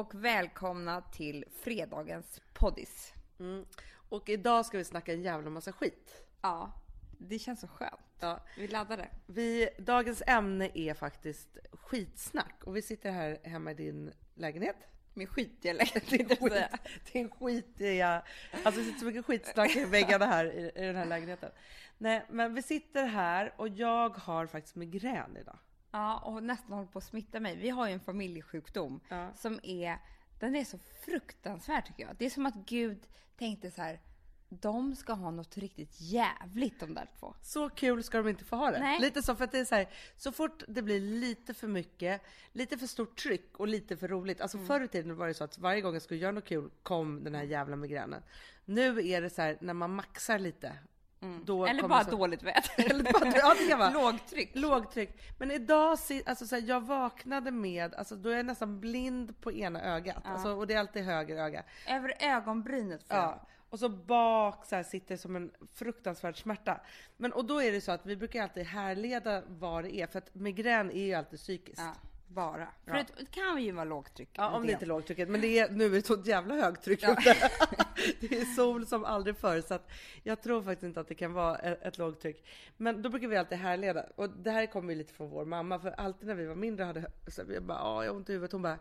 och välkomna till fredagens poddis. Mm. Och idag ska vi snacka en jävla massa skit. Ja, det känns så skönt. Ja. Vi laddade. Vi, dagens ämne är faktiskt skitsnack och vi sitter här hemma i din lägenhet. Med skitdialekt. Din, skit, din skitiga... Alltså det sitter så mycket skitsnack i väggarna här i, i den här lägenheten. Nej, men vi sitter här och jag har faktiskt migrän idag. Ja, och nästan håller på att smitta mig. Vi har ju en familjesjukdom Ja. som är, den är så fruktansvärd tycker jag. Det är som att Gud tänkte så här, de ska ha något riktigt jävligt de där två. Så kul ska de inte få ha det. Nej. Lite så, för att det är så här, så fort det blir lite för mycket, lite för stort tryck och lite för roligt. Alltså förr i tiden var det så att varje gång jag skulle göra något kul kom den här jävla migränen. Nu är det så här, när man maxar lite. Då Eller bara så, dåligt väder. Eller bara, ja, det kan vara. Lågtryck. Lågtryck. Men idag, alltså så här, jag vaknade med, alltså då är jag nästan blind på ena ögat. Alltså, och det är alltid höger öga. Över ögonbrynet. får. Ja. Och så bak så här sitter som en fruktansvärd smärta. Men och då är det så att vi brukar alltid härleda vad det är, för att migrän är ju alltid psykiskt. Ja, bara. För Ja. det kan ju vara lågtryck. Ja, om det inte är lågtrycket. Men det är, nu är det så jävla högtryck Ja. Det är sol som aldrig förr, så att jag tror faktiskt inte att det kan vara ett, ett lågtryck. Men då brukar vi alltid härleda. Och det här kommer ju lite från vår mamma, för alltid när vi var mindre hade så vi bara, ja, jag har ont i huvudet. Hon bara,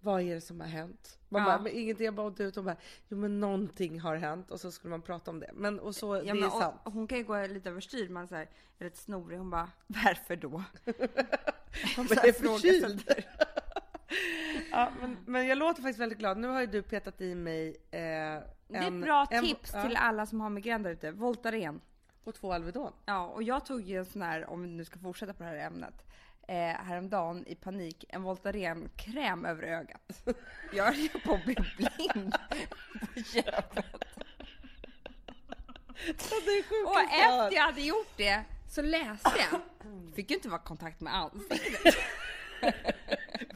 vad är det som har hänt? Man Ja. bara, men ingenting, jag bara ont i huvudet. Hon bara, jo men någonting har hänt. Och så skulle man prata om det. Men och så, Ja, det men, är och- sant. hon kan ju gå lite överstyr. Man så här, är lite snorig. Hon bara, varför då? Så bara, är förkyld. Ja, men, men jag låter faktiskt väldigt glad. Nu har ju du petat i mig eh, Det är en- ett bra en- tips ja, till alla som har migrän där ute. Voltaren. Och två Alvedon. Ja, och jag tog ju en sån här, om vi nu ska fortsätta på det här ämnet, eh, häromdagen i panik, en Voltaren-kräm över ögat. Jag höll ju på att bli blind på köpet. Och efter jag hade gjort det så läste jag. Fick ju inte vara i kontakt med ansiktet.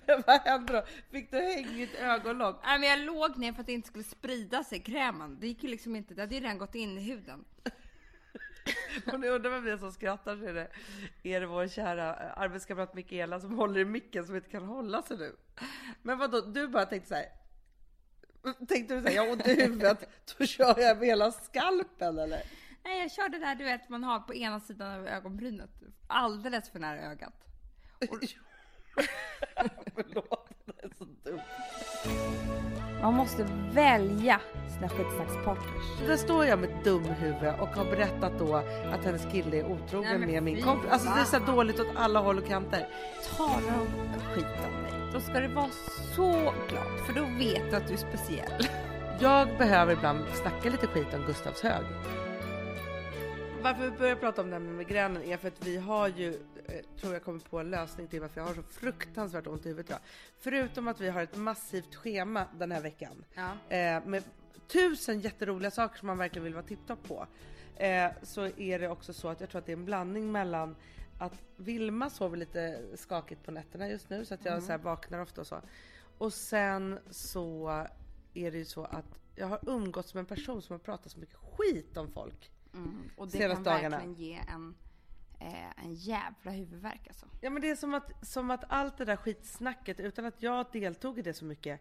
Vad hände då? Fick du hängigt ögonlock? Nej men jag låg ner för att det inte skulle sprida sig, krämen. Det gick ju liksom inte, det hade ju redan gått in i huden. Och ni undrar vem det är som skrattar så är det, är det vår kära arbetskamrat Mikaela som håller i micken som inte kan hålla sig nu. Men vadå, du bara tänkte så här. Tänkte du säga jag har ont i huvudet, då kör jag med hela skalpen eller? Nej jag körde det där du vet man har på ena sidan av ögonbrynet. Alldeles för nära ögat. Förlåt, det är så dumt. Man måste välja sina skitsnackspartners. Där står jag med ett dumhuvud och har berättat då att hennes kille är otrogen Nej, med min kompis. Alltså det är så dåligt åt alla håll och kanter. Talar de skit om dig, då ska du vara så glad. För då vet du att du är speciell. Jag behöver ibland snacka lite skit om Gustavshög. Varför vi börjar prata om det här med migränen är för att vi har ju, tror jag kommer på en lösning till varför jag har så fruktansvärt ont i huvudet idag. Förutom att vi har ett massivt schema den här veckan Ja. eh, med tusen jätteroliga saker som man verkligen vill vara tipptopp på. Eh, så är det också så att jag tror att det är en blandning mellan att Vilma sover lite skakigt på nätterna just nu så att jag så här vaknar ofta och så. Och sen så är det ju så att jag har umgåtts med en person som har pratat så mycket skit om folk. Mm. Och det kan dagarna. verkligen ge en, eh, en jävla huvudvärk alltså. Ja men det är som att, som att allt det där skitsnacket utan att jag deltog i det så mycket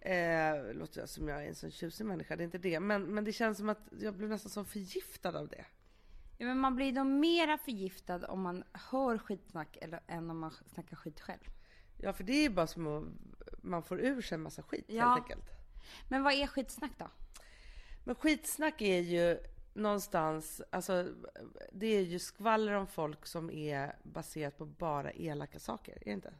Eh, låter jag som jag är en sån tjusig människa, det är inte det. Men, men det känns som att jag blev nästan så förgiftad av det. Ja, men man blir nog mera förgiftad om man hör skitsnack eller, än om man snackar skit själv. Ja för det är ju bara som att man får ur sig en massa skit Ja. helt enkelt. Men vad är skitsnack då? Men skitsnack är ju någonstans, alltså det är ju skvaller om folk som är baserat på bara elaka saker, är det inte?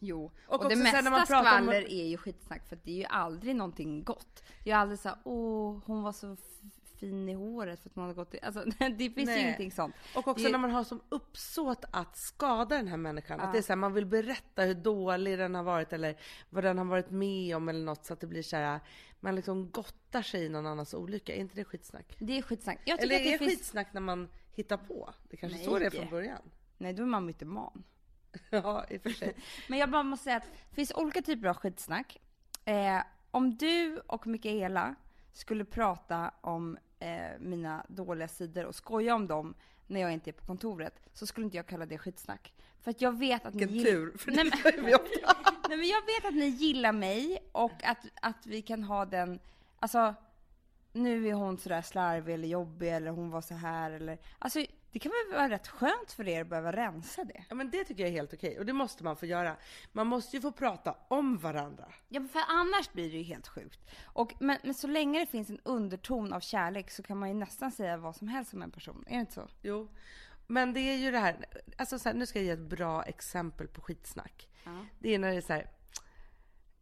Jo, Och och, det mesta när man pratar om- skvaller är ju skitsnack för det är ju aldrig någonting gott. Det är ju aldrig så här, åh, hon var så fin i håret för att man har gått i... Alltså det finns Nej. ingenting sånt. Och också Det- när man har som uppsåt att skada den här människan. Ja. Att det är så här, man vill berätta hur dålig den har varit eller vad den har varit med om eller något så att det blir så här, man liksom gottar sig i någon annans olycka. Är inte det skitsnack? Det är skitsnack. Jag Eller tycker är att det det finns... skitsnack när man hittar på? Det kanske Nej. så det är från början. Nej, då är man mytoman. ja, i och för sig. Men jag bara måste säga att det finns olika typer av skitsnack. Eh, om du och Mikaela skulle prata om eh, mina dåliga sidor och skoja om dem när jag inte är på kontoret så skulle inte jag kalla det skitsnack. För att jag vet att ni Vilken gillar- tur, för Nej, det men- vi ofta. Nej men jag vet att ni gillar mig och att, att vi kan ha den, alltså nu är hon sådär slarvig eller jobbig eller hon var så här eller, alltså det kan väl vara rätt skönt för er att behöva rensa det? Ja men det tycker jag är helt okej och det måste man få göra. Man måste ju få prata om varandra. Ja, för annars blir det ju helt sjukt. Och, men, men så länge det finns en underton av kärlek så kan man ju nästan säga vad som helst om en person. Är det inte så? Jo. Men det är ju det här, alltså så här, nu ska jag ge ett bra exempel på skitsnack. Ja. Det är när det är så här,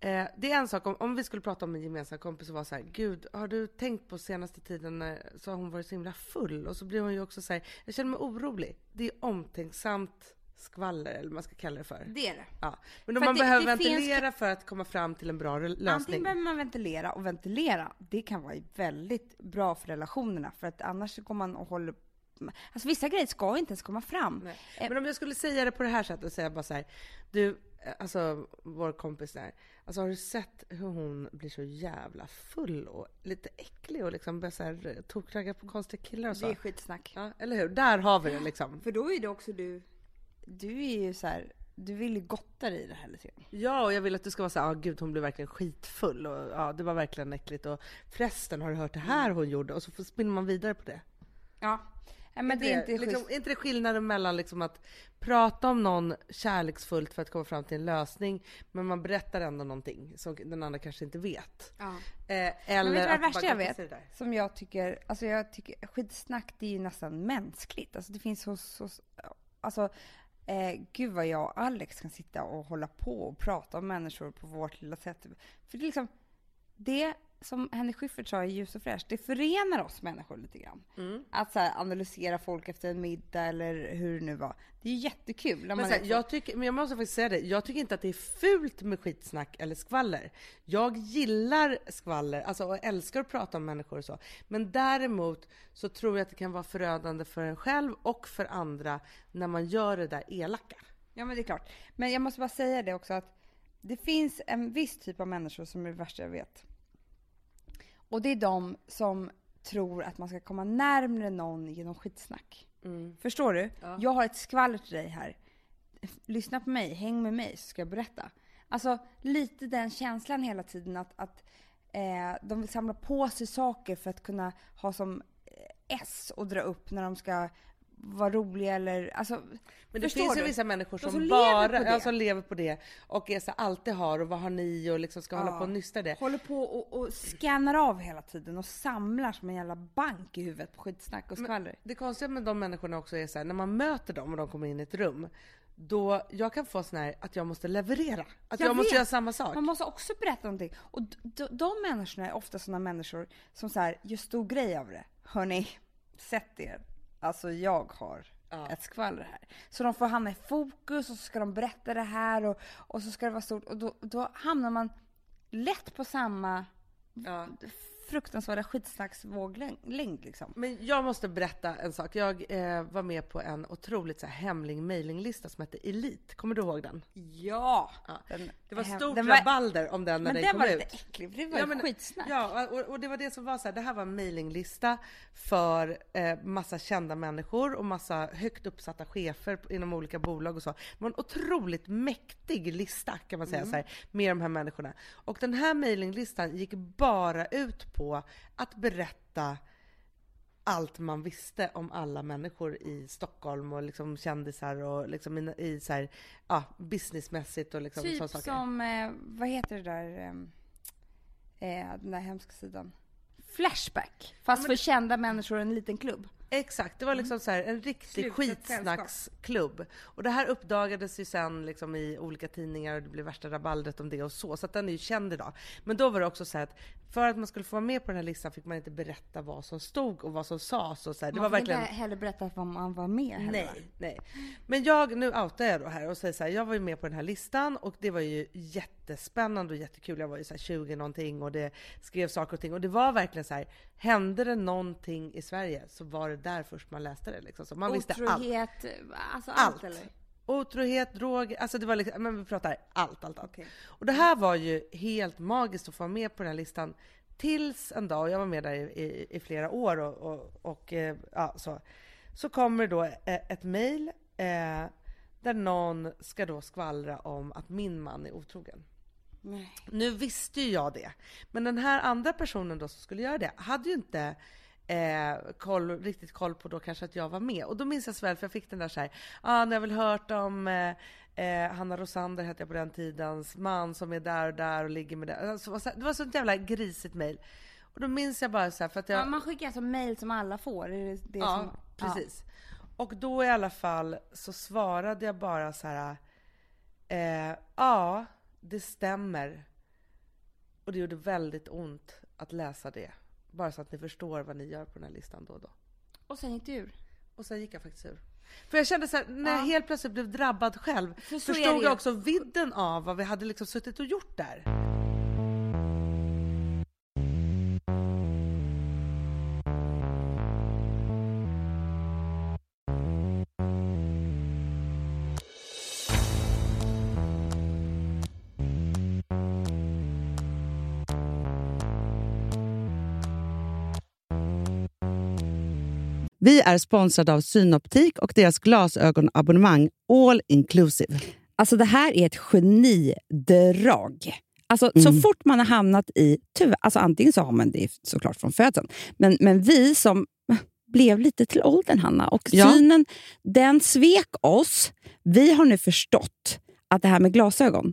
eh, det är en sak om, om vi skulle prata om en gemensam kompis och vara så här, gud, har du tänkt på senaste tiden när, så har hon varit så himla full? Och så blir hon ju också så här, jag känner mig orolig. Det är omtänksamt skvaller, eller vad man ska kalla det för. Det är det. Ja. Men man det- behöver det finns- ventilera för att komma fram till en bra re- Antingen lösning. behöver man ventilera och ventilera, det kan vara väldigt bra för relationerna för att annars går man och håller Alltså vissa grejer ska inte ens komma fram. Nej. Eh, Men om jag skulle säga det på det här sättet och säga bara så här, du, alltså vår kompis där, alltså har du sett hur hon blir så jävla full och lite äcklig och liksom börjar så eh, tokragga på konstiga killar och Det är så? skitsnack. Ja, eller hur? Där har vi det liksom. För då är det också du, du är ju så här, du vill ju gotta dig i det här lite grann. Ja, och jag vill att du ska vara så här, ah, gud hon blev verkligen skitfull och ja, det var verkligen äckligt och förresten har du hört det här hon gjorde? Och så spinner man vidare på det. Ja. Nej, men det är inte liksom, är inte det skillnaden mellan liksom att prata om någon kärleksfullt för att komma fram till en lösning, men man berättar ändå någonting som den andra kanske inte vet. Ja. Eh, eller Men vet du vad det värsta jag vet? Som jag tycker, alltså jag tycker skitsnack det är ju nästan mänskligt. Alltså det finns hos, hos alltså eh, gud vad jag och Alex kan sitta och hålla på och prata om människor på vårt lilla sätt. För det är liksom, det som Henrik Schyffert sa i Ljus och fräscht, det förenar oss människor lite grann. Mm. Att så här, analysera folk efter en middag eller hur det nu var. Det är ju jättekul. Men, här, är jag, tycker, men jag måste faktiskt säga det, jag tycker inte att det är fult med skitsnack eller skvaller. Jag gillar skvaller, alltså och älskar att prata om människor och så. Men däremot så tror jag att det kan vara förödande för en själv och för andra när man gör det där elaka. Ja men det är klart. Men jag måste bara säga det också att det finns en viss typ av människor som är det värsta jag vet. Och det är de som tror att man ska komma närmre någon genom skitsnack. Förstår du? Ja. Jag har ett skvaller till dig här. Lyssna på mig, häng med mig så ska jag berätta. Alltså lite den känslan hela tiden att, att eh, de vill samla på sig saker för att kunna ha som eh, S och dra upp när de ska vara roliga eller alltså. Men det finns ju du? vissa människor som, som bara lever på det. Ja, som lever på det och är så alltid har och vad har ni och liksom ska hålla Ja. på och nysta det. Håller på och, och scannar av hela tiden och samlar som en jävla bank i huvudet på skitsnack och skvaller. Det konstiga med de människorna också är så här, när man möter dem och de kommer in i ett rum, då jag kan få sån här att jag måste leverera. Att jag, Jag måste göra samma sak. Man måste också berätta någonting. Och de människorna är ofta sådana människor som så här, gör stor grej av det. Hörni, sätt er. Alltså jag har Ja. ett skvaller här. Så de får hamna i fokus och så ska de berätta det här och, och så ska det vara stort. Och då, då hamnar man lätt på samma Ja. fruktansvärda skitsnacksvåglängd liksom. Men jag måste berätta en sak. Jag eh, var med på en otroligt så här, hemlig mailinglista som hette Elit. Kommer du ihåg den? Ja! Ja. Den, Det var hem- stort den var- rabalder om den när Men den, den kom var ut. lite äcklig, det var Ja, men- skitsnack. Ja, och, och det var det som var så här, det här var en mailinglista för eh, massa kända människor och massa högt uppsatta chefer inom olika bolag och så. Det var en otroligt mäktig lista kan man säga så här, med de här människorna. Och den här mailinglistan gick bara ut på att berätta allt man visste om alla människor i Stockholm och liksom kändisar och liksom i, i så här, ja, businessmässigt och liksom Typ sådana saker. som, eh, vad heter det där, eh, eh, den där hemska sidan? Flashback, fast för kända människor i en liten klubb. Exakt, det var liksom så här, en riktig skitsnacksklubb. Och det här uppdagades ju sen liksom i olika tidningar och det blev värsta rabaldret om det och så. Så att den är ju känd idag. Men då var det också så att för att man skulle få vara med på den här listan fick man inte berätta vad som stod och vad som sades och så här. Det Man var fick verkligen... inte heller berätta vad man var med heller. Nej, nej. Men jag, nu outar jag då här och säger så här, jag var ju med på den här listan och det var ju jättespännande och jättekul. Jag var ju så här 20 någonting och det skrev saker och ting och det var verkligen så här, hände det någonting i Sverige så var det där först man läste det liksom. Så man visste allt. Otrohet, alltså allt, Allt. eller? Otrohet, droger, alltså det var liksom, men vi pratar allt, allt, allt. Okej. Och det här var ju helt magiskt att få vara med på den här listan. Tills en dag, jag var med där i, i, i flera år och, och, och eh, ja, så. Så kommer då eh, ett mejl eh, där någon ska då skvallra om att min man är otrogen. Nej. Nu visste ju jag det, men den här andra personen då som skulle göra det hade ju inte eh, koll, riktigt koll på då kanske att jag var med. Och då minns jag så väl, för jag fick den där så här, ah, ni har väl hört om eh, eh, Hanna Rosander hette jag på den tidens man som är där och där och ligger med det. Alltså, det var så ett jävla grisigt mail. Och då minns jag bara så här, för att jag... Ja, man skickar alltså mail som alla får? Är det det Ja, som... precis. Och då i alla fall så svarade jag bara så här. Eh, ja, det stämmer. Och det gjorde väldigt ont att läsa det. Bara så att ni förstår vad ni gör på den här listan då och då. Och sen gick du ur? Och sen gick jag faktiskt ur. För jag kände så här, när jag Ja. helt plötsligt blev drabbad själv, För förstod jag också vidden av vad vi hade liksom suttit och gjort där. Vi är sponsrade av Synoptik och deras glasögonabonnemang All Inclusive. Alltså det här är ett genidrag. Alltså, Så Mm. fort man har hamnat i... Tyvärr, alltså antingen så har man det såklart från födseln, men, men vi som blev lite till åldern, Hanna, och Ja. synen, den svek oss. Vi har nu förstått att det här med glasögon,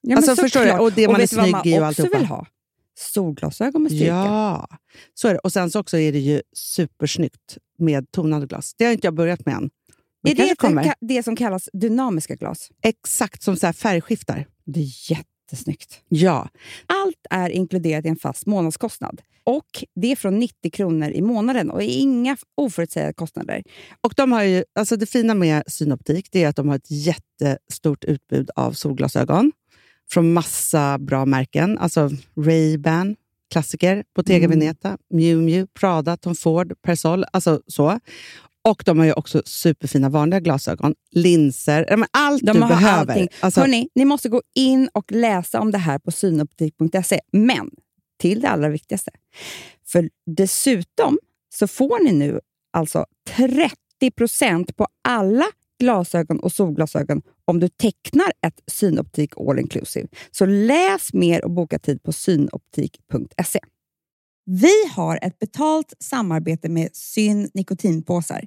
Ja, Alltså, förstår du? Och det man är snygg man i och alltihopa. vill ha? Solglasögon med styrka. Ja, så är det. Och sen så också är det ju supersnyggt med tonade glas. Det har inte jag börjat med än. Men Är det kommer. det som kallas dynamiska glas? Exakt som så här färgskiftar. Det är jättesnyggt. Ja, Allt är inkluderat i en fast månadskostnad. Och Det är från 90 kronor i månaden och inga oförutsägbara kostnader. och de har ju, alltså det fina med Synoptik det är att de har ett jättestort utbud av solglasögon från massa bra märken. Alltså Ray-Ban, klassiker, Bottega Mm. Veneta, Miu Miu, Prada, Tom Ford, Persol. Alltså så. Och de har ju också superfina vanliga glasögon, linser, allt De du har behöver. allting. Alltså, Hörrni, ni måste gå in och läsa om det här på synoptik.se. Men till det allra viktigaste. För dessutom så får ni nu alltså 30% på alla glasögon och solglasögon om du tecknar ett Synoptik All Inclusive. Så läs mer och boka tid på synoptik.se. Vi har ett betalt samarbete med Syn nikotinpåsar.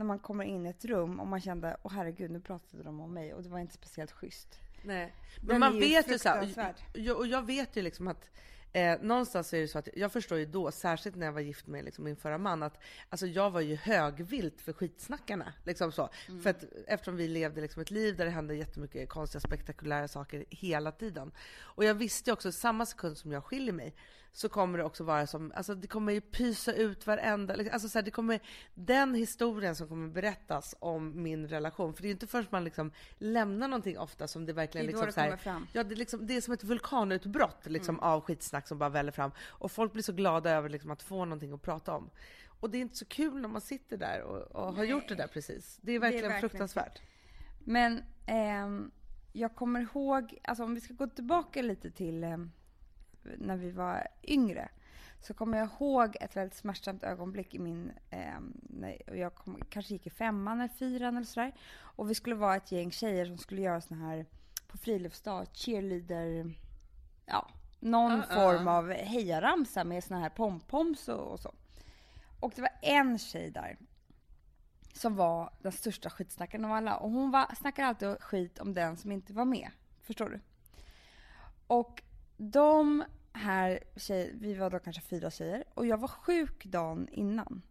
när man kommer in i ett rum och man kände, åh herregud, nu pratade de om mig och det var inte speciellt schysst. Nej. Men Den man vet ju så här, fruktansvärd. jag, och jag vet ju liksom att eh, någonstans är det så att jag förstår ju då, särskilt när jag var gift med liksom, min förra man, att alltså, jag var ju högvilt för skitsnackarna. Liksom så. Mm. För att, eftersom vi levde liksom, ett liv där det hände jättemycket konstiga, spektakulära saker hela tiden. Och jag visste ju också, samma sekund som jag skiljer mig, så kommer det också vara som, alltså det kommer ju pysa ut varenda, liksom, alltså så här, det kommer, den historien som kommer berättas om min relation, för det är ju inte först man liksom lämnar någonting ofta som det Det verkligen är då liksom det så här, kommer fram. Ja, det är, liksom, det är som ett vulkanutbrott liksom, av skitsnack som bara väller fram. Och folk blir så glada över liksom, att få någonting att prata om. Och det är inte så kul när man sitter där och, och har gjort det där precis. Det är verkligen, verkligen fruktansvärt. Men ehm, jag kommer ihåg, alltså om vi ska gå tillbaka lite till ehm, när vi var yngre. Så kommer jag ihåg ett väldigt smärtsamt ögonblick i min, när jag kom, kanske gick i femman eller fyran eller sådär. Och vi skulle vara ett gäng tjejer som skulle göra sån här på friluftsdag, cheerleader, ja, någon Ah, ah. form av hejaramsa med såna här pompoms och, och så. Och det var en tjej där som var den största skitsnackaren av alla. Och hon var, snackade alltid skit om den som inte var med. Förstår du? Och de här tjejer, vi var då kanske fyra tjejer och jag var sjuk dagen innan.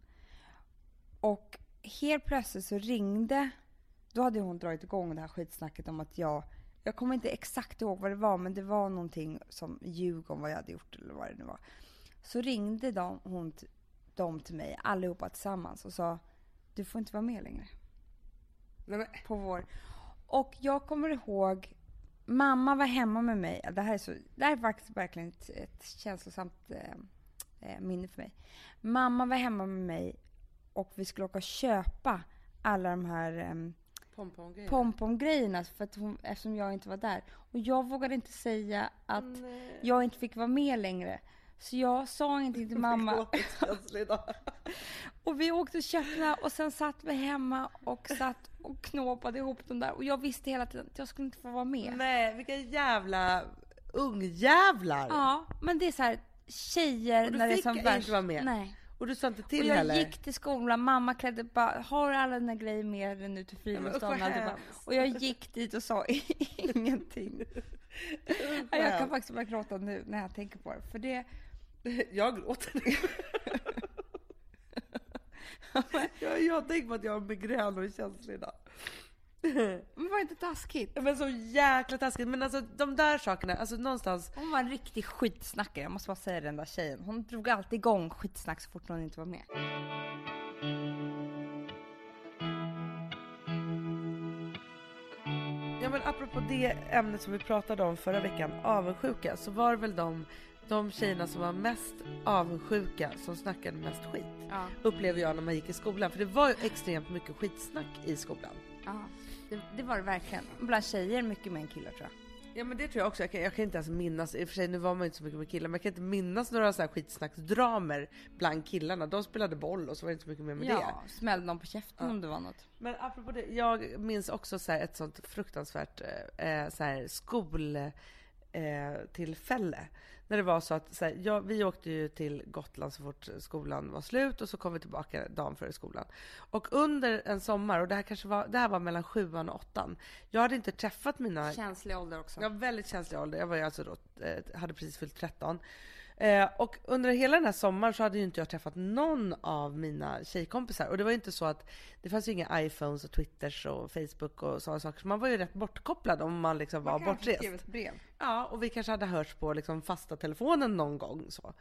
Och helt plötsligt så ringde, då hade hon dragit igång det här skitsnacket om att jag, jag kommer inte exakt ihåg vad det var men det var någonting som ljug om vad jag hade gjort eller vad det nu var. Så ringde de, hon, de till mig allihopa tillsammans och sa du får inte vara med längre Nej, men, på vår. Och jag kommer ihåg, mamma var hemma med mig. Det här är, så, det här är faktiskt verkligen ett, ett känslosamt eh, eh, minne för mig. Mamma var hemma med mig och vi skulle åka och köpa alla de här eh, pompomgrejer. pompomgrejerna för att hon, eftersom jag inte var där. Och jag vågade inte säga att Nej. jag inte fick vara med längre. Så jag sa ingenting till mamma. Och vi åkte och köpte och sen satt vi hemma och satt och knåpade ihop dem där. Och jag visste hela tiden att jag skulle inte få vara med. Nej, vilka jävla ungjävlar! Ja, men det är så här tjejer Och du när det är fick som inte värst. vara med? Nej. Och du sa inte Och till jag heller? gick till skolan, mamma klädde bara, har alla dina grejer med dig nu till friluftsdagen? Hemskt. och jag gick dit och sa ingenting. Jag kan faktiskt börja gråta nu när jag tänker på det. För det, Jag gråter nu. jag, jag tänker på att jag har migrän och är känslig idag. men var inte taskigt? Men så jäkla taskigt. Men alltså de där sakerna, alltså någonstans. Hon var en riktig skitsnackare, jag måste bara säga det, den där tjejen. Hon drog alltid igång skitsnack så fort hon inte var med. Ja men apropå det ämnet som vi pratade om förra veckan, avundsjuka, så var det väl de, de tjejerna som var mest avundsjuka som snackade mest skit. Ja. Upplever jag när man gick i skolan. För det var ju extremt mycket skitsnack i skolan. Ja, det, det var det verkligen. Bland tjejer mycket mer än killar tror jag. Ja men det tror jag också. Jag kan, jag kan inte ens minnas, i och för sig nu var man inte så mycket med killar, men jag kan inte minnas några så här skitsnacksdramer bland killarna. De spelade boll och så var det inte så mycket mer med det. Ja, smällde någon på käften Ja. om det var något. Men apropå det, jag minns också så ett sånt fruktansvärt eh, så här skol eh, tillfälle. När det var så att så här, jag, vi åkte ju till Gotland så fort skolan var slut och så kom vi tillbaka dagen före skolan. Och under en sommar, och det här kanske var, det här var mellan sjuan och åttan. Jag hade inte träffat mina Känslig ålder också. jag var väldigt känslig ålder. Jag var ju alltså då, eh, hade precis fyllt 13. Eh, och under hela den här sommaren så hade ju inte jag träffat någon av mina tjejkompisar. Och det var ju inte så att det fanns ju inga iPhones och Twitters och Facebook och sådana saker. Så man var ju rätt bortkopplad om man liksom var Man bortrest. skrev ett brev. Ja, och vi kanske hade hörts på liksom fasta telefonen någon gång så.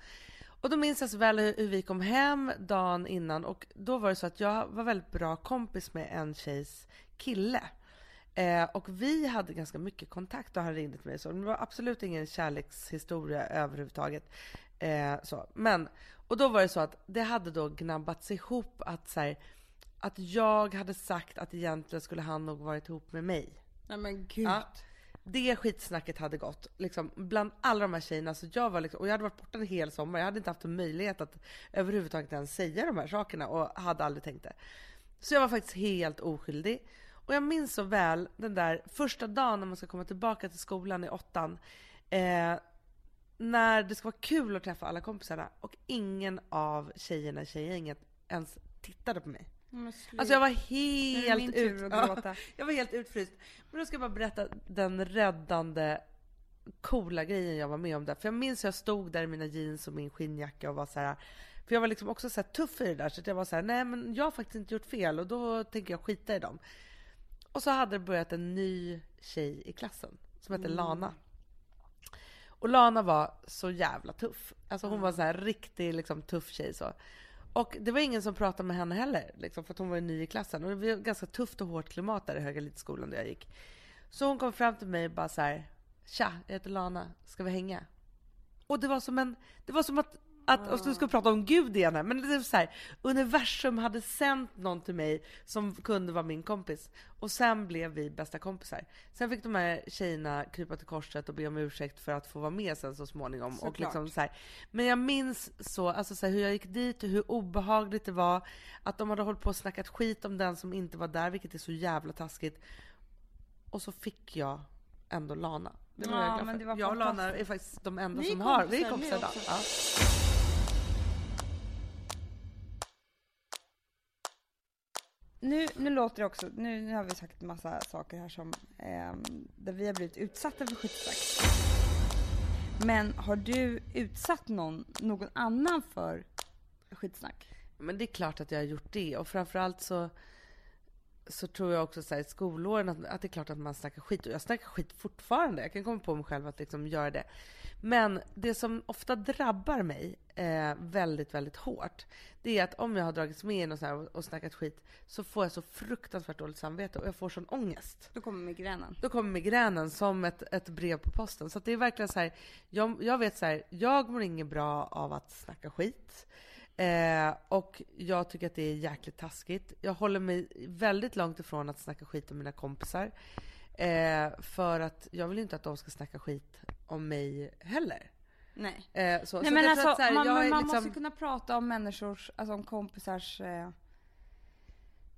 Och då minns jag så väl hur, hur vi kom hem dagen innan och då var det så att jag var väldigt bra kompis med en tjejs kille. Eh, och vi hade ganska mycket kontakt och han ringde till mig så. Det var absolut ingen kärlekshistoria överhuvudtaget. Eh, så. Men, och då var det så att det hade då gnabbats ihop att så här, att jag hade sagt att egentligen skulle han nog varit ihop med mig. Nej men gud. Ja. Det skitsnacket hade gått liksom, bland alla de här tjejerna. Så jag var liksom, och jag hade varit borta en hel sommar. Jag hade inte haft en möjlighet att överhuvudtaget ens säga de här sakerna och hade aldrig tänkt det. Så jag var faktiskt helt oskyldig. Och jag minns så väl den där första dagen när man ska komma tillbaka till skolan i åttan. Eh, när det ska vara kul att träffa alla kompisarna och ingen av tjejerna i tjejgänget ens tittade på mig. Alltså jag var helt ut... Ja. Jag var helt utfryst. Men då ska jag bara berätta den räddande coola grejen jag var med om där. För jag minns hur jag stod där i mina jeans och min skinnjacka och var så här. För jag var liksom också så tuff i det där så jag var så här, nej men jag har faktiskt inte gjort fel och då tänker jag skita i dem. Och så hade det börjat en ny tjej i klassen som hette Lana. Och Lana var så jävla tuff. Alltså hon var så här riktig liksom tuff tjej så. Och det var ingen som pratade med henne heller, liksom, för att hon var ny i klassen. Och det var ganska tufft och hårt klimat där i Höga Elitskolan där jag gick. Så hon kom fram till mig och bara så här, Tja, jag heter Lana, ska vi hänga? Och det var som en, det var som att, att och så ska prata om Gud igen här, men det är så här, universum hade sänt någon till mig som kunde vara min kompis. Och sen blev vi bästa kompisar. Sen fick de här tjejerna krypa till korset och be om ursäkt för att få vara med sen så småningom. Och liksom så här. Men jag minns så, alltså så här, hur jag gick dit och hur obehagligt det var. Att de hade hållit på och snackat skit om den som inte var där, vilket är så jävla taskigt. Och så fick jag ändå Lana. Det var Ja, jag glad men för. det var jag och Lana är faktiskt de enda Ni som har, vi är kompisar, idag. Nu, nu låter det också, nu, nu har vi sagt massa saker här som, eh, där vi har blivit utsatta för skitsnack. Men har du utsatt någon, någon annan för skitsnack? Men det är klart att jag har gjort det och framförallt så så tror jag också så här, i skolåren att, att det är klart att man snackar skit och jag snackar skit fortfarande. Jag kan komma på mig själv att liksom göra det. Men det som ofta drabbar mig eh, väldigt, väldigt hårt, det är att om jag har dragits med i något så här och, snackat skit så får jag så fruktansvärt dåligt samvete och jag får sån ångest. Då kommer migränen. Då kommer migränen som ett, ett brev på posten. Så det är verkligen så här, jag, jag vet så här, jag mår inget bra av att snacka skit. Eh, och jag tycker att det är jäkligt taskigt. Jag håller mig väldigt långt ifrån att snacka skit om mina kompisar. Eh, för att jag vill inte att de ska snacka skit om mig heller. Nej. Eh, så, Nej så men alltså, att så här, man, jag man, är man liksom- måste kunna prata om människors, alltså om kompisars eh,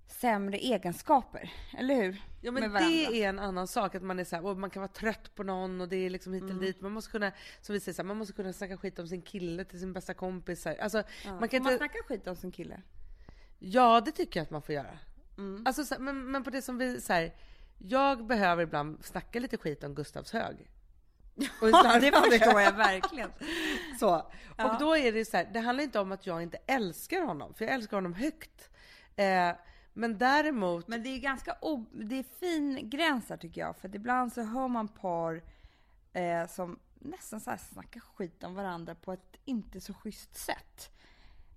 sämre egenskaper, eller hur? Ja men det är en annan sak, att man är så här, och man kan vara trött på någon och det är liksom hit Mm. eller dit. Man måste kunna, som vi säger, så här, man måste kunna snacka skit om sin kille till sin bästa kompis. så här. Alltså, Ja. man kan Får man inte... snacka skit om sin kille? Ja, det tycker jag att man får göra. Mm. Alltså, så, men, men på det som vi säger, jag behöver ibland snacka lite skit om Gustavs hög. Och Ja, det förstår jag verkligen. Så. Ja. Och då är det så här, det handlar inte om att jag inte älskar honom, för jag älskar honom högt. Eh, men däremot, Men det är ganska o- det är fin gräns här tycker jag, för ibland så hör man par eh, som nästan så här snackar skit om varandra på ett inte så schysst sätt.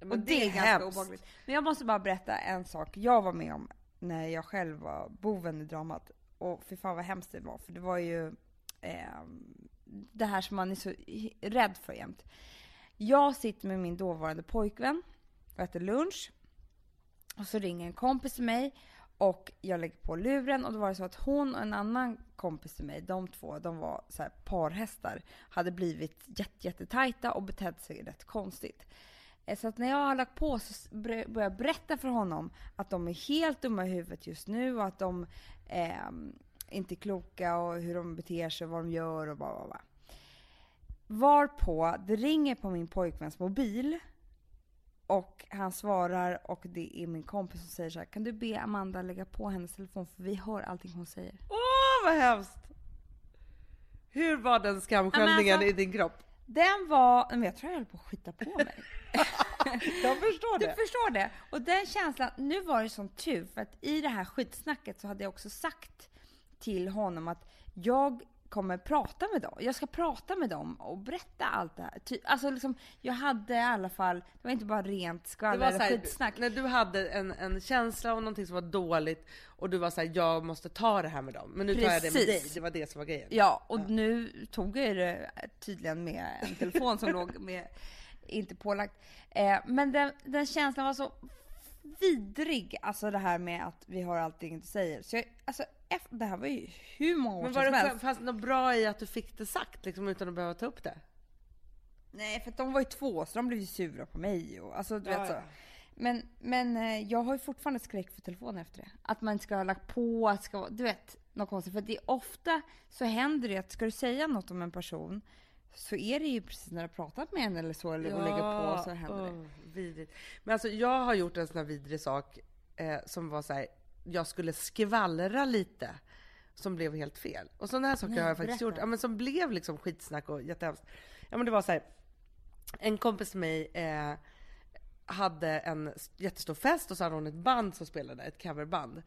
men och det, är, ganska hemskt. obehagligt. Men jag måste bara berätta en sak jag var med om när jag själv var boven i dramat. Och fy fan vad hemskt det var, för det var ju eh, det här som man är så rädd för jämt. Jag sitter med min dåvarande pojkvän och äter lunch. Och så ringer en kompis till mig Och jag lägger på luren och då var det så att hon och en annan kompis till mig, de två, de var så här parhästar, hade blivit jätte, jättetajta och betedde sig rätt konstigt. Eh, så att när jag har lagt på så börjar jag berätta för honom att de är helt dumma i huvudet just nu och att de eh, inte kloka och hur de beter sig och vad de gör och bla bla bla. Varpå det ringer på min pojkväns mobil och han svarar och det är min kompis som säger så här, kan du be Amanda lägga på hennes telefon för vi hör allting hon säger. Åh vad hemskt! Hur var den skamsköljningen alltså- i din kropp? Den var, men jag tror jag höll på att skita på mig. Jag förstår Du det. förstår det. Och den känslan, nu var det sån tur för att i det här skitsnacket så hade jag också sagt till honom att jag kommer prata med dem. Jag ska prata med dem och berätta allt det här. Ty, alltså liksom, jag hade i alla fall, det var inte bara rent skvaller eller här, skitsnack. när du hade en, en känsla om någonting som var dåligt och du var såhär, jag måste ta det här med dem. Men nu tar jag det med Precis. dig. Det var det som var grejen. Ja, och nu tog jag det tydligen med en telefon som låg med, inte pålagt. Eh, men den, den känslan var så vidrig, alltså det här med att vi har allting du säger. Så jag, alltså, efter, det här var ju hur många år Men var som det, helst. fanns det något bra i att du fick det sagt liksom, utan att behöva ta upp det? Nej, för de var ju två, så de blev ju sura på mig. Och, alltså, du Ja, vet så. ja. Men, men eh, jag har ju fortfarande skräck för telefonen efter det. Att man ska ha lagt på, att ska, vara- du vet, något konstigt. För det är ofta så händer det att ska du säga något om en person så är det ju precis när du har pratat med en eller så, eller och lägger på så händer det. åh, vidrigt. Men alltså jag har gjort en sån här vidrig sak eh, som var så här, jag skulle skvallra lite. Som blev helt fel. Och sådana här saker Nej, har jag faktiskt berätta. gjort. Ja, men som blev liksom skitsnack och jättehemskt. Ja men det var så här. En kompis till mig eh, hade en jättestor fest och så hade hon ett band som spelade, ett coverband.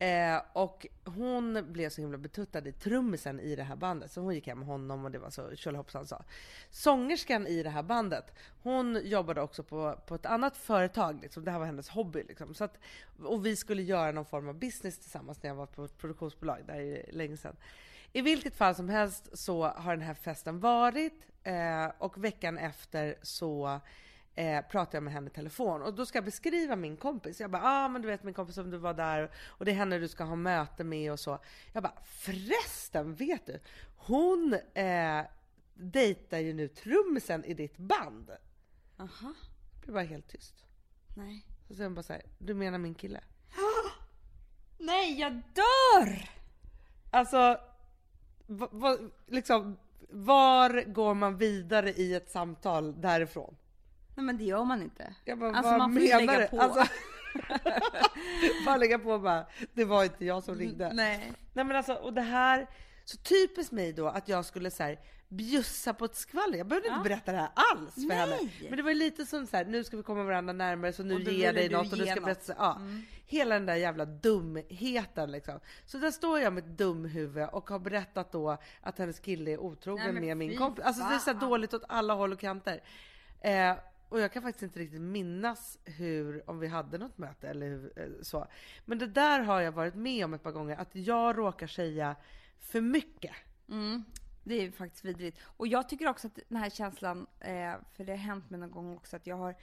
Eh, och hon blev så himla betuttad i trummisen i det här bandet så hon gick hem med honom och det var så tjolahoppsan sa. Sångerskan i det här bandet, hon jobbade också på, på ett annat företag, liksom. det här var hennes hobby. Liksom. Så att, och vi skulle göra någon form av business tillsammans när jag var på ett produktionsbolag, det här är länge sedan. I vilket fall som helst så har den här festen varit eh, och veckan efter så eh, pratade jag med henne i telefon och då ska jag beskriva min kompis. Jag bara, ah men du vet min kompis som du var där och det är henne du ska ha möte med och så. Jag bara, förresten vet du? Hon eh, dejtar ju nu trummisen i ditt band. Aha, Det blev bara helt tyst. nej. Så säger hon bara så här, du menar min kille? Nej, jag dör! Alltså, va, va, liksom, var går man vidare i ett samtal därifrån? Nej men det gör man inte. Jag bara, Alltså, vad man får menar lägga på. Alltså, bara lägga på och bara, det var inte jag som ringde. Nej. Nej men alltså, och det här, så typiskt mig då att jag skulle så här bjussa på ett skvaller. Jag behövde Ja. inte berätta det här alls för Nej. henne. Men det var ju lite som så här, nu ska vi komma varandra närmare så nu ger jag dig du något och du ska något. berätta. Ja. Mm. Hela den där jävla dumheten liksom. Så där står jag med ett dumhuvud och har berättat då att hennes kille är otrogen Nej, med min kompis. Alltså det är så dåligt åt alla håll och kanter. Eh, och jag kan faktiskt inte riktigt minnas hur, om vi hade något möte eller hur, eh, så. Men det där har jag varit med om ett par gånger, att jag råkar säga för mycket. Mm. Det är faktiskt vidrigt. Och jag tycker också att den här känslan, eh, för det har hänt mig någon gång också, att jag har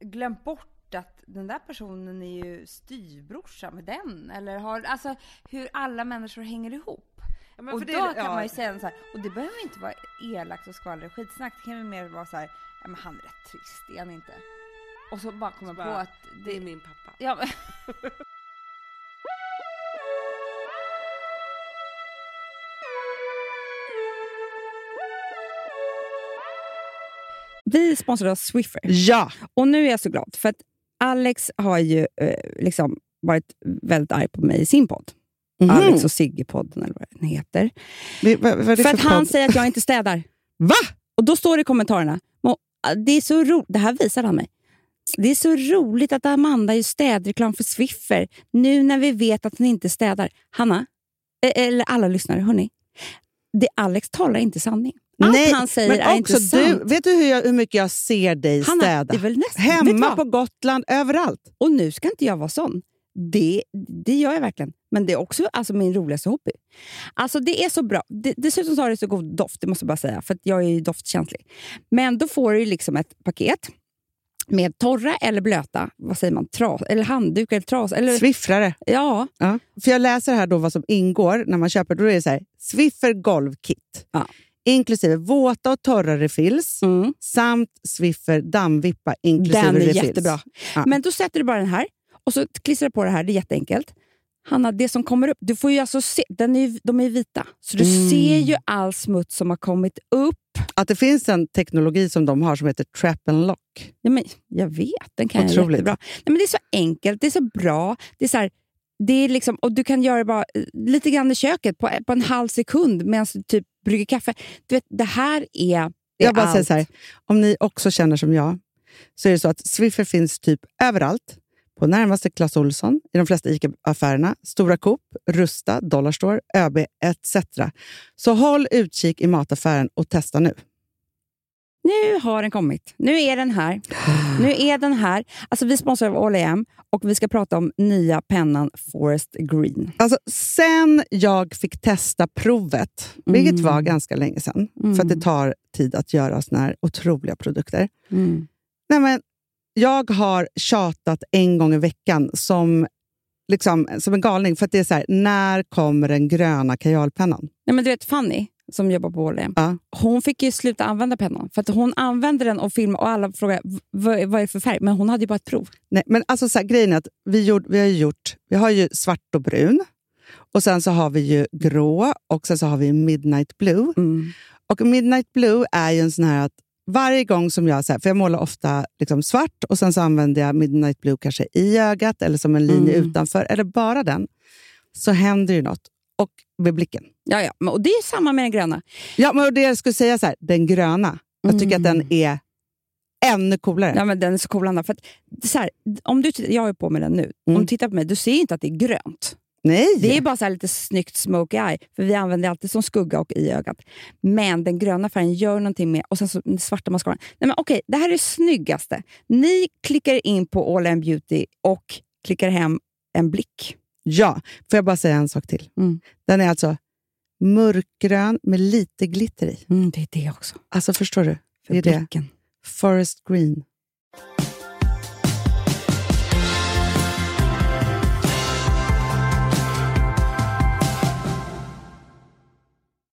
glömt bort att den där personen är ju styvbrorsa med den. Eller har, alltså hur alla människor hänger ihop. Ja, och då det- kan ja. man ju säga så här, och det behöver inte vara elakt och skvaller och skitsnack. Det kan ju mer vara så här, men han är rätt trist, är han inte? Och så bara kommer på att Det är min pappa. Ja, men, Vi sponsrar av Swiffer. Ja! Och nu är jag så glad, för att Alex har ju eh, liksom varit väldigt arg på mig i sin podd. Mhm. Alex och Sigge-podden, eller vad den heter. Vi- vad, vad är det För att han säger att jag inte städar. Va? Och då står det i kommentarerna, "Må, det är så ro- det här visar han mig. Det är så roligt att Amanda gör städreklam för Swiffer, nu när vi vet att hon inte städar. Hanna, eh, eller alla lyssnare, hörni. Det Alex talar inte sanning. Allt Nej, han säger men är inte också sant. du, vet du hur, jag, hur mycket jag ser dig Hanna, städa? det är väl nästan, Hemma på Gotland, överallt. Och nu ska inte jag vara sån. Det, det gör jag verkligen. Men det är också alltså, min roligaste hobby. Alltså det är så bra. Det, dessutom så har det så god doft, det måste jag bara säga. För jag är ju doftkänslig. Men då får du liksom ett paket. med torra eller blöta, vad säger man, tras, eller handduk eller tras. Eller, Sviffrare. ja, Ja. För jag läser här då vad som ingår när man köper. Då är det så här, Swiffer golvkit. Ja. Inklusive våta och torra refills mm, samt Swiffer dammvippa inklusive den är refills. jättebra. Ja. Men då sätter du bara den här och så klistrar du på det här, det är jätteenkelt. Hanna, det som kommer upp, du får ju alltså se, den är, de är vita, så du Mm. ser ju all smuts som har kommit upp. Att det finns en teknologi som de har som heter trap and lock. Ja, men, jag vet, den kan jag Otroligt. jättebra. Nej, men det är så enkelt, det är så bra. Det är så här, det är liksom, och du kan göra det bara eh, lite grann i köket på, på en halv sekund medan du typ brygger kaffe. Du vet, det här är, är Jag bara säger allt. så här, om ni också känner som jag, så är det så att Swiffer finns typ överallt. På närmaste Clas Ohlson, i de flesta ICA-affärerna, Stora Coop, Rusta, Dollarstore, ÖB etc. Så håll utkik i mataffären och testa nu. Nu har den kommit. Nu är den här. Nu är den här. Alltså, vi sponsrar av All och vi ska prata om nya pennan Forest Green. Alltså, sen jag fick testa provet, vilket Mm. var ganska länge sedan, för att det tar tid att göra såna här otroliga produkter. Nej, men jag har tjatat en gång i veckan som, liksom, som en galning. För att det är så här, när kommer den gröna kajalpennan? Nej, men du vet Fanny, som jobbar på All Ja. hon fick ju sluta använda pennan. För att hon använde den och filmade och alla frågade "V- vad, vad är det för färg. Men hon hade ju bara ett prov. Nej, men alltså så här, grejen är att vi, gjort, vi har gjort, vi har ju svart och brun. Och sen så har vi ju grå och sen så har vi midnight blue. Och midnight blue är ju en sån här att varje gång som jag, så här, för jag målar ofta liksom svart och sen så använder jag midnight blue kanske i ögat eller som en linje Mm. utanför, eller bara den, så händer ju något. Och med blicken. Ja, ja. Och det är samma med den gröna. Ja, men det jag skulle säga så här, den gröna, jag tycker att den är ännu coolare. Ja, men den är så cool, Anna. För att, så här, om du, jag är på med den nu. Om Mm. du tittar på mig, du ser ju inte att det är grönt. Nej! Det är bara så här lite snyggt smoky eye, för vi använder alltid som skugga och i ögat. Men den gröna färgen gör någonting med, och sen så den svarta mascaran. Nej men okej, det här är det snyggaste. Ni klickar in på All In Beauty och klickar hem en blick. Ja, får jag bara säga en sak till? Mm. Den är alltså mörkgrön med lite glitter i. Mm, det är det också. Alltså förstår du? För Det är det. blicken. Forest green.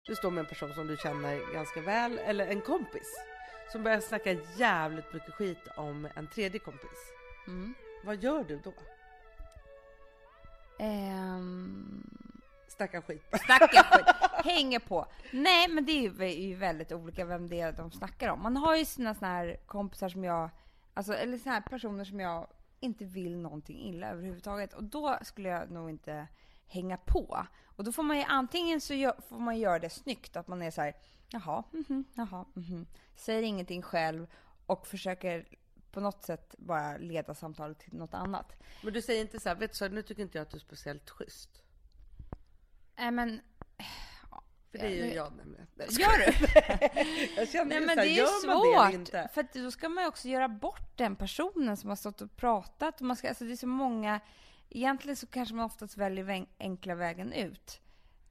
Du står med en person som du känner ganska väl, eller en kompis, som börjar snacka jävligt mycket skit om en tredje kompis. Mm. Vad gör du då? Ehm, Snacka skit. Snacka skit. Hänger på. Nej, men det är ju, är ju väldigt olika vem det är de snackar om. Man har ju sina såna här kompisar som jag, alltså, eller såna här personer som jag inte vill någonting illa överhuvudtaget. Och då skulle jag nog inte hänga på. Och då får man ju antingen så gör, får man göra det snyggt, att man är så här, jaha, mhm, jaha, mhm. Säger ingenting själv och försöker på något sätt bara leda samtalet till något annat. Men du säger inte så här, vet du så nu tycker inte jag att du är speciellt schysst. Nej men, För det är ju Ja, jag nämligen. Nej, gör du? Jag känner Nej ju men så här, det är gör man det svårt. inte? För då ska man ju också göra bort den personen som har stått och pratat. Och man ska, alltså det är så många, egentligen så kanske man oftast väljer enkla vägen ut.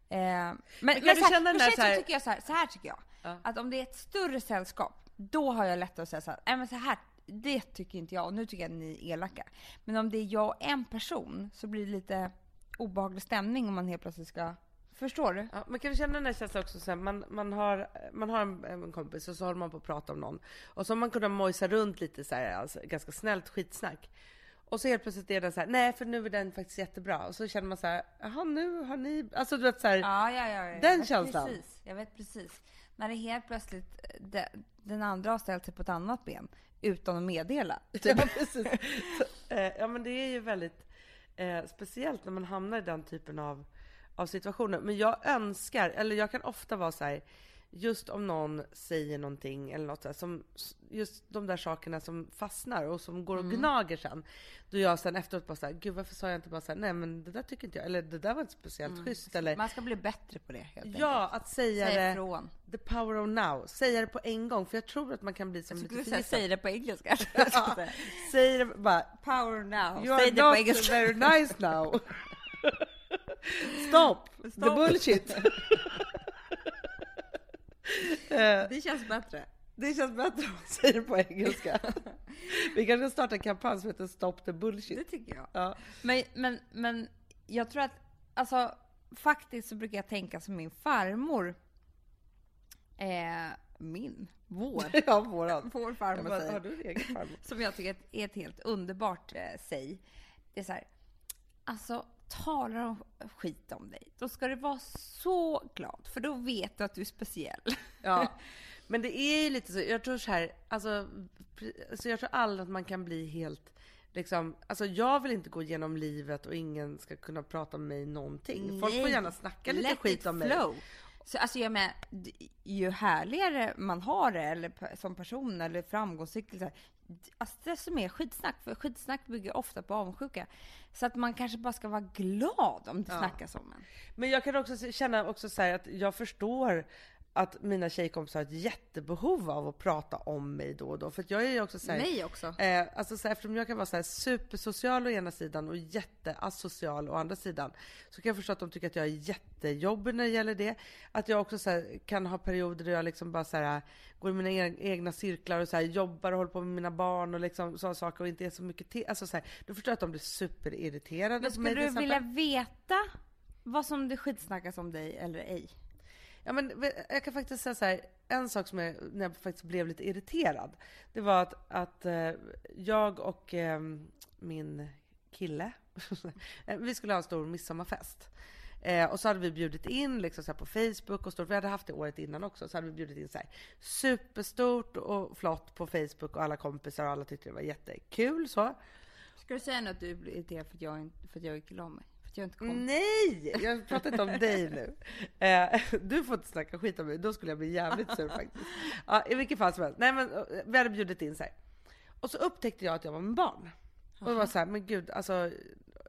Eh, men men, du så här, känna den där så här- tycker jag så här, så här tycker jag. Ja. Att om det är ett större sällskap, då har jag lättare att säga så här, nej men så här, det tycker inte jag och nu tycker jag att ni är elaka. Men om det är jag och en person så blir det lite obehaglig stämning om man helt plötsligt ska, förstår du? Ja, men kan känna den här känslan också, så här, man, man har, man har en, en kompis och så håller man på att prata om någon. Och så har man kunnat mojsa runt lite så här, alltså, ganska snällt skitsnack. Och så helt plötsligt är den så här, nej för nu är den faktiskt jättebra. Och så känner man så här, jaha nu har ni, alltså du vet så här, Ja, ja, ja. jag Den vet känslan. Precis, jag vet precis. När det helt plötsligt, de, den andra har ställt sig på ett annat ben utan att meddela. Typ. Ja, precis. Så, eh, ja, men det är ju väldigt eh, speciellt när man hamnar i den typen av, av situationer. Men jag önskar, eller jag kan ofta vara så här, just om någon säger någonting eller något så här, som just de där sakerna som fastnar och som går och gnager sen. Då jag sen efteråt bara så här, gud varför sa jag inte bara så här, nej men det där tycker inte jag, eller det där var inte speciellt schysst eller Man ska bli bättre på det helt Ja, enkelt. att säga Säg det, ifrån. the power of now, säga det på en gång för jag tror att man kan bli som Jag lite skulle säga, det på engelska. Ja, säg det bara, Power now. You Säg are det på not engelska. very nice now. Stop, the Stop. bullshit. Eh, Det känns bättre. Det känns bättre om man säger det på engelska. Vi kanske ska starta en kampanj som heter Stop the bullshit. Det tycker jag. Ja. Men, men, men jag tror att, alltså faktiskt så brukar jag tänka som min farmor. Eh, min? Vår. Ja, våran. Vår farmor bara, säger. har du en egen farmor? Som jag tycker är ett helt underbart eh, säg. Det är så här. Alltså, talar de skit om dig, då ska du vara så glad. För då vet du att du är speciell. Ja, men det är ju lite så. Jag tror så här, alltså, alltså jag tror aldrig att man kan bli helt liksom, alltså jag vill inte gå igenom livet och ingen ska kunna prata om mig någonting. Folk får Nej. gärna snacka lite Let skit it om mig. flow. Så alltså jag menar, ju härligare man har det, eller som person, eller framgångsrik, så här, alltså desto mer skitsnack. För skitsnack bygger ofta på avundsjuka. Så att man kanske bara ska vara glad om det Ja. snackas om en. Men jag kan också känna också så att jag förstår att mina tjejkompisar har ett jättebehov av att prata om mig då och då. För jag är ju också så här, Mig också. Eh, alltså så här, eftersom jag kan vara så här supersocial å ena sidan och jätteasocial å andra sidan. Så kan jag förstå att de tycker att jag är jättejobbig när det gäller det. Att jag också så här, kan ha perioder där jag liksom bara så här, går i mina e- egna cirklar och så jobbar och håller på med mina barn och liksom sådana saker och inte är så mycket till. Alltså så här, då förstår jag att de blir superirriterade Men skulle du exempel. vilja veta vad som det skitsnackas om dig eller ej? Ja, men jag kan faktiskt säga så här, en sak som jag, när jag faktiskt blev lite irriterad, det var att, att eh, jag och eh, min kille, vi skulle ha en stor midsommarfest. Eh, och så hade vi bjudit in liksom så på Facebook och stort, vi hade haft det året innan också, så hade vi bjudit in så här superstort och flott på Facebook och alla kompisar och alla tyckte det var jättekul så. Ska du säga nu att du blir irriterad för att jag, för att jag gick och la mig? Att jag inte kom? Nej! Jag pratar inte om dig nu. Eh, du får inte snacka skit om mig, då skulle jag bli jävligt sur faktiskt. Ja, I vilket fall som helst. Nej men eh, vi hade bjudit in här. Och så upptäckte jag att jag var med barn. Och det var så här, men gud alltså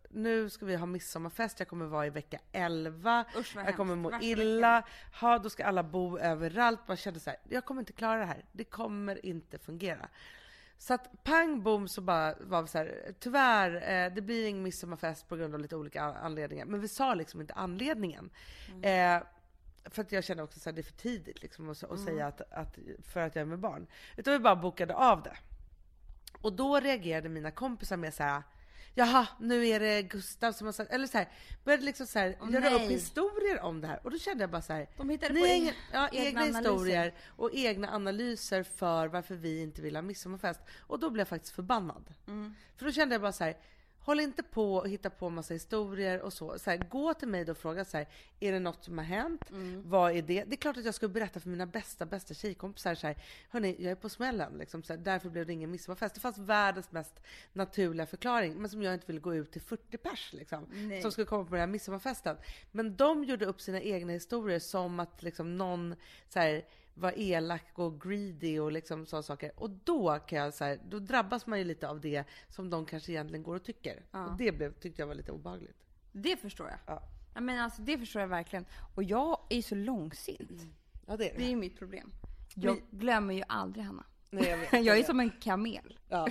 nu ska vi ha midsommarfest, jag kommer vara i vecka 11, Usch, jag kommer må illa, ha, då ska alla bo överallt. Man kände så här, jag kommer inte klara det här, det kommer inte fungera. Så att pang bom så bara var vi så här, tyvärr, eh, det blir ingen midsommarfest på grund av lite olika anledningar. Men vi sa liksom inte anledningen. Eh, för att jag kände också att det är för tidigt liksom att, att säga att, att, för att jag är med barn. Utan vi bara bokade av det. Och då reagerade mina kompisar med så här. Jaha, nu är det Gustav som har sagt, eller så här, började liksom så här, Åh, göra upp nej. historier om det här. Och då kände jag bara så här, De hittade på egen- ja, egna egna, historier och egna analyser för varför vi inte vill ha midsommarfest. Och då blev jag faktiskt förbannad. Mm. För då kände jag bara så här, håll inte på och hitta på massa historier och så. så här, gå till mig då och fråga så här, är det något som har hänt? Mm. Vad är det? Det är klart att jag ska berätta för mina bästa, bästa tjejkompisar så här, hörni, jag är på smällen liksom, så här, därför blev det ingen midsommarfest. Det fanns världens mest naturliga förklaring, men som jag inte ville gå ut till 40 pers liksom, Nej. som skulle komma på den här midsommarfesten. Men de gjorde upp sina egna historier som att liksom någon så här, var elak och greedy och liksom sådana saker. Och då kan jag så här, då drabbas man ju lite av det som de kanske egentligen går och tycker. Ja. Och det blev, tyckte jag var lite obehagligt. Det förstår jag. Ja. Ja, men alltså, det förstår jag verkligen. Och jag är ju så långsint. Ja det är Det är ju mitt problem. Jag glömmer ju aldrig Hanna. Nej, jag vet. Jag är som en kamel. Ja.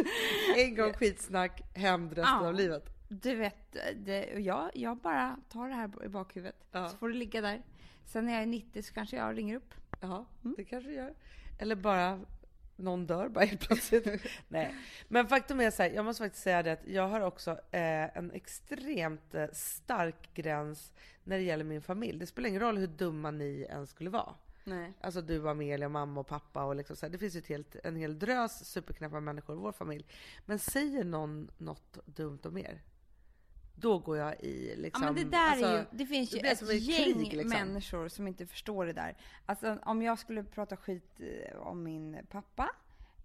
en gång skitsnack, hem resten Ja. av livet. Du vet, det, jag, jag bara tar det här i bakhuvudet. Ja. Så får det ligga där. Sen när jag är 90 så kanske jag ringer upp. Ja, det kanske gör. Eller bara någon dör bara helt plötsligt. Nej. Men faktum är så här, jag måste faktiskt säga det att jag har också eh, en extremt eh, stark gräns när det gäller min familj. Det spelar ingen roll hur dumma ni än skulle vara. Nej. Alltså du Amelia, mamma och pappa och liksom så här. Det finns ju helt, en hel drös superknäppa människor i vår familj. Men säger någon något dumt om er, då går jag i liksom... Ja men det där alltså, är ju, det finns det ju blir ett ett gäng krig, liksom. människor som inte förstår det där. Alltså om jag skulle prata skit eh, om min pappa,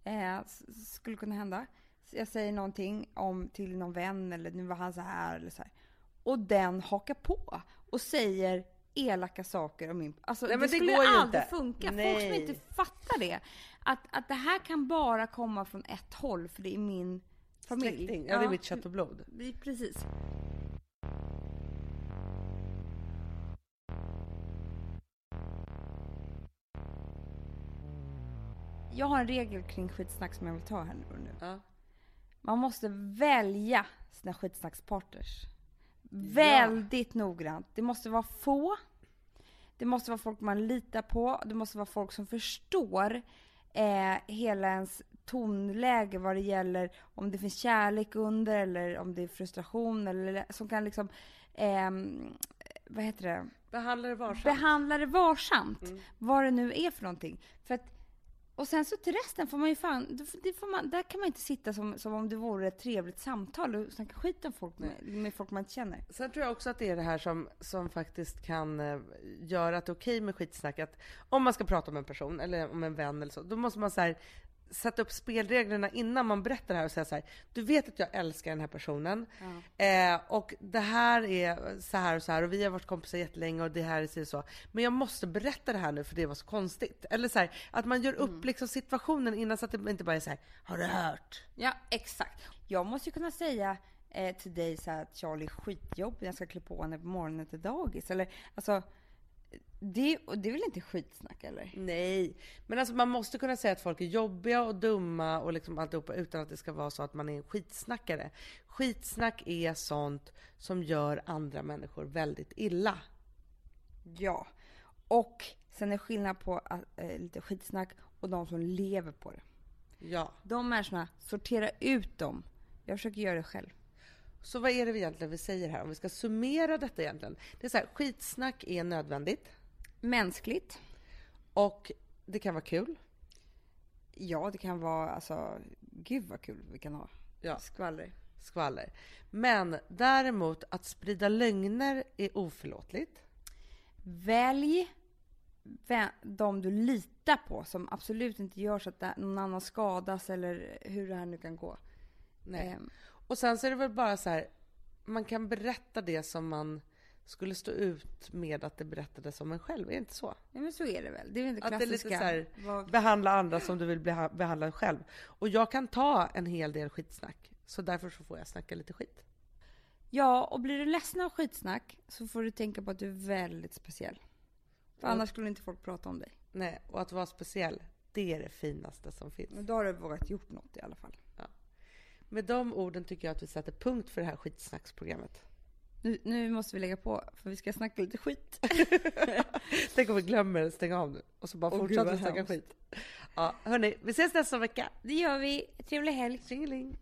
eh, skulle kunna hända. Så jag säger någonting om till någon vän eller nu var han så här eller så här. Och den hakar på och säger elaka saker om min... Alltså Nej, det det skulle ju aldrig inte. funka. Folk som Nej. inte fattar det. Att, att det här kan bara komma från ett håll för det är min familj. Släkting. Ja, det är mitt kött och blod. Precis. Jag har en regel kring skitsnack som jag vill ta här nu och nu. Ja. Man måste välja sina skitsnackspartners. Väldigt noggrant. Det måste vara få. Det måste vara folk man litar på. Det måste vara folk som förstår eh, hela ens tonläge vad det gäller om det finns kärlek under eller om det är frustration eller som kan liksom, ehm, vad heter det? Behandla det varsamt. Behandla det varsamt, vad det nu är för någonting. För att, och sen så till resten får man ju fan, det får man, där kan man inte sitta som, som om det vore ett trevligt samtal och snacka skit om folk med, med folk man inte känner. Sen tror jag också att det är det här som, som faktiskt kan eh, göra att det är okej med skitsnack. Att om man ska prata om en person eller om en vän eller så, då måste man så här, sätta upp spelreglerna innan man berättar det här och säga så här. Du vet att jag älskar den här personen eh, och det här är så här och så här och vi har varit kompisar jättelänge och det här är så och så. Men jag måste berätta det här nu för det var så konstigt. Eller så här, att man gör upp liksom situationen innan så att det inte bara är så här. Har du hört? Ja, exakt. Jag måste ju kunna säga eh, till dig så här att Charlie är skitjobbig, jag ska klä på henne på morgonen till dagis. Eller alltså, det, och det är väl inte skitsnack eller? Nej, men alltså man måste kunna säga att folk är jobbiga och dumma och liksom alltihopa utan att det ska vara så att man är en skitsnackare. Skitsnack är sånt som gör andra människor väldigt illa. Ja. Och sen är skillnad på äh, lite skitsnack och de som lever på det. Ja. De människorna, sortera ut dem. Jag försöker göra det själv. Så vad är det vi egentligen vi säger här? Om vi ska summera detta egentligen. Det är så här, skitsnack är nödvändigt Mänskligt. och det kan vara kul. Ja, det kan vara alltså, gud vad kul vi kan ha. Ja. Skvaller. Skvaller. Men däremot att sprida lögner är oförlåtligt. Välj vä- de du litar på som absolut inte gör så att någon annan skadas eller hur det här nu kan gå. Nej. Och sen så är det väl bara så här, man kan berätta det som man skulle stå ut med att det berättades om en själv, är det inte så? ja, men så är det väl. Det är väl inte Att det är klassiska. lite så här, vad- behandla andra som du vill beha- behandla själv. Och jag kan ta en hel del skitsnack, så därför så får jag snacka lite skit. Ja, och blir du ledsen av skitsnack så får du tänka på att du är väldigt speciell. För Mm. annars skulle inte folk prata om dig. Nej, och att vara speciell, det är det finaste som finns. Men då har du vågat gjort något i alla fall. Med de orden tycker jag att vi sätter punkt för det här skitsnacksprogrammet. Nu, nu måste vi lägga på, för vi ska snacka lite skit. Tänk om vi glömmer stänga av nu och så bara gud, fortsätter vi snacka skit. Ja, hörni, vi ses nästa vecka. Det gör vi. Trevlig helg. Tjingeling!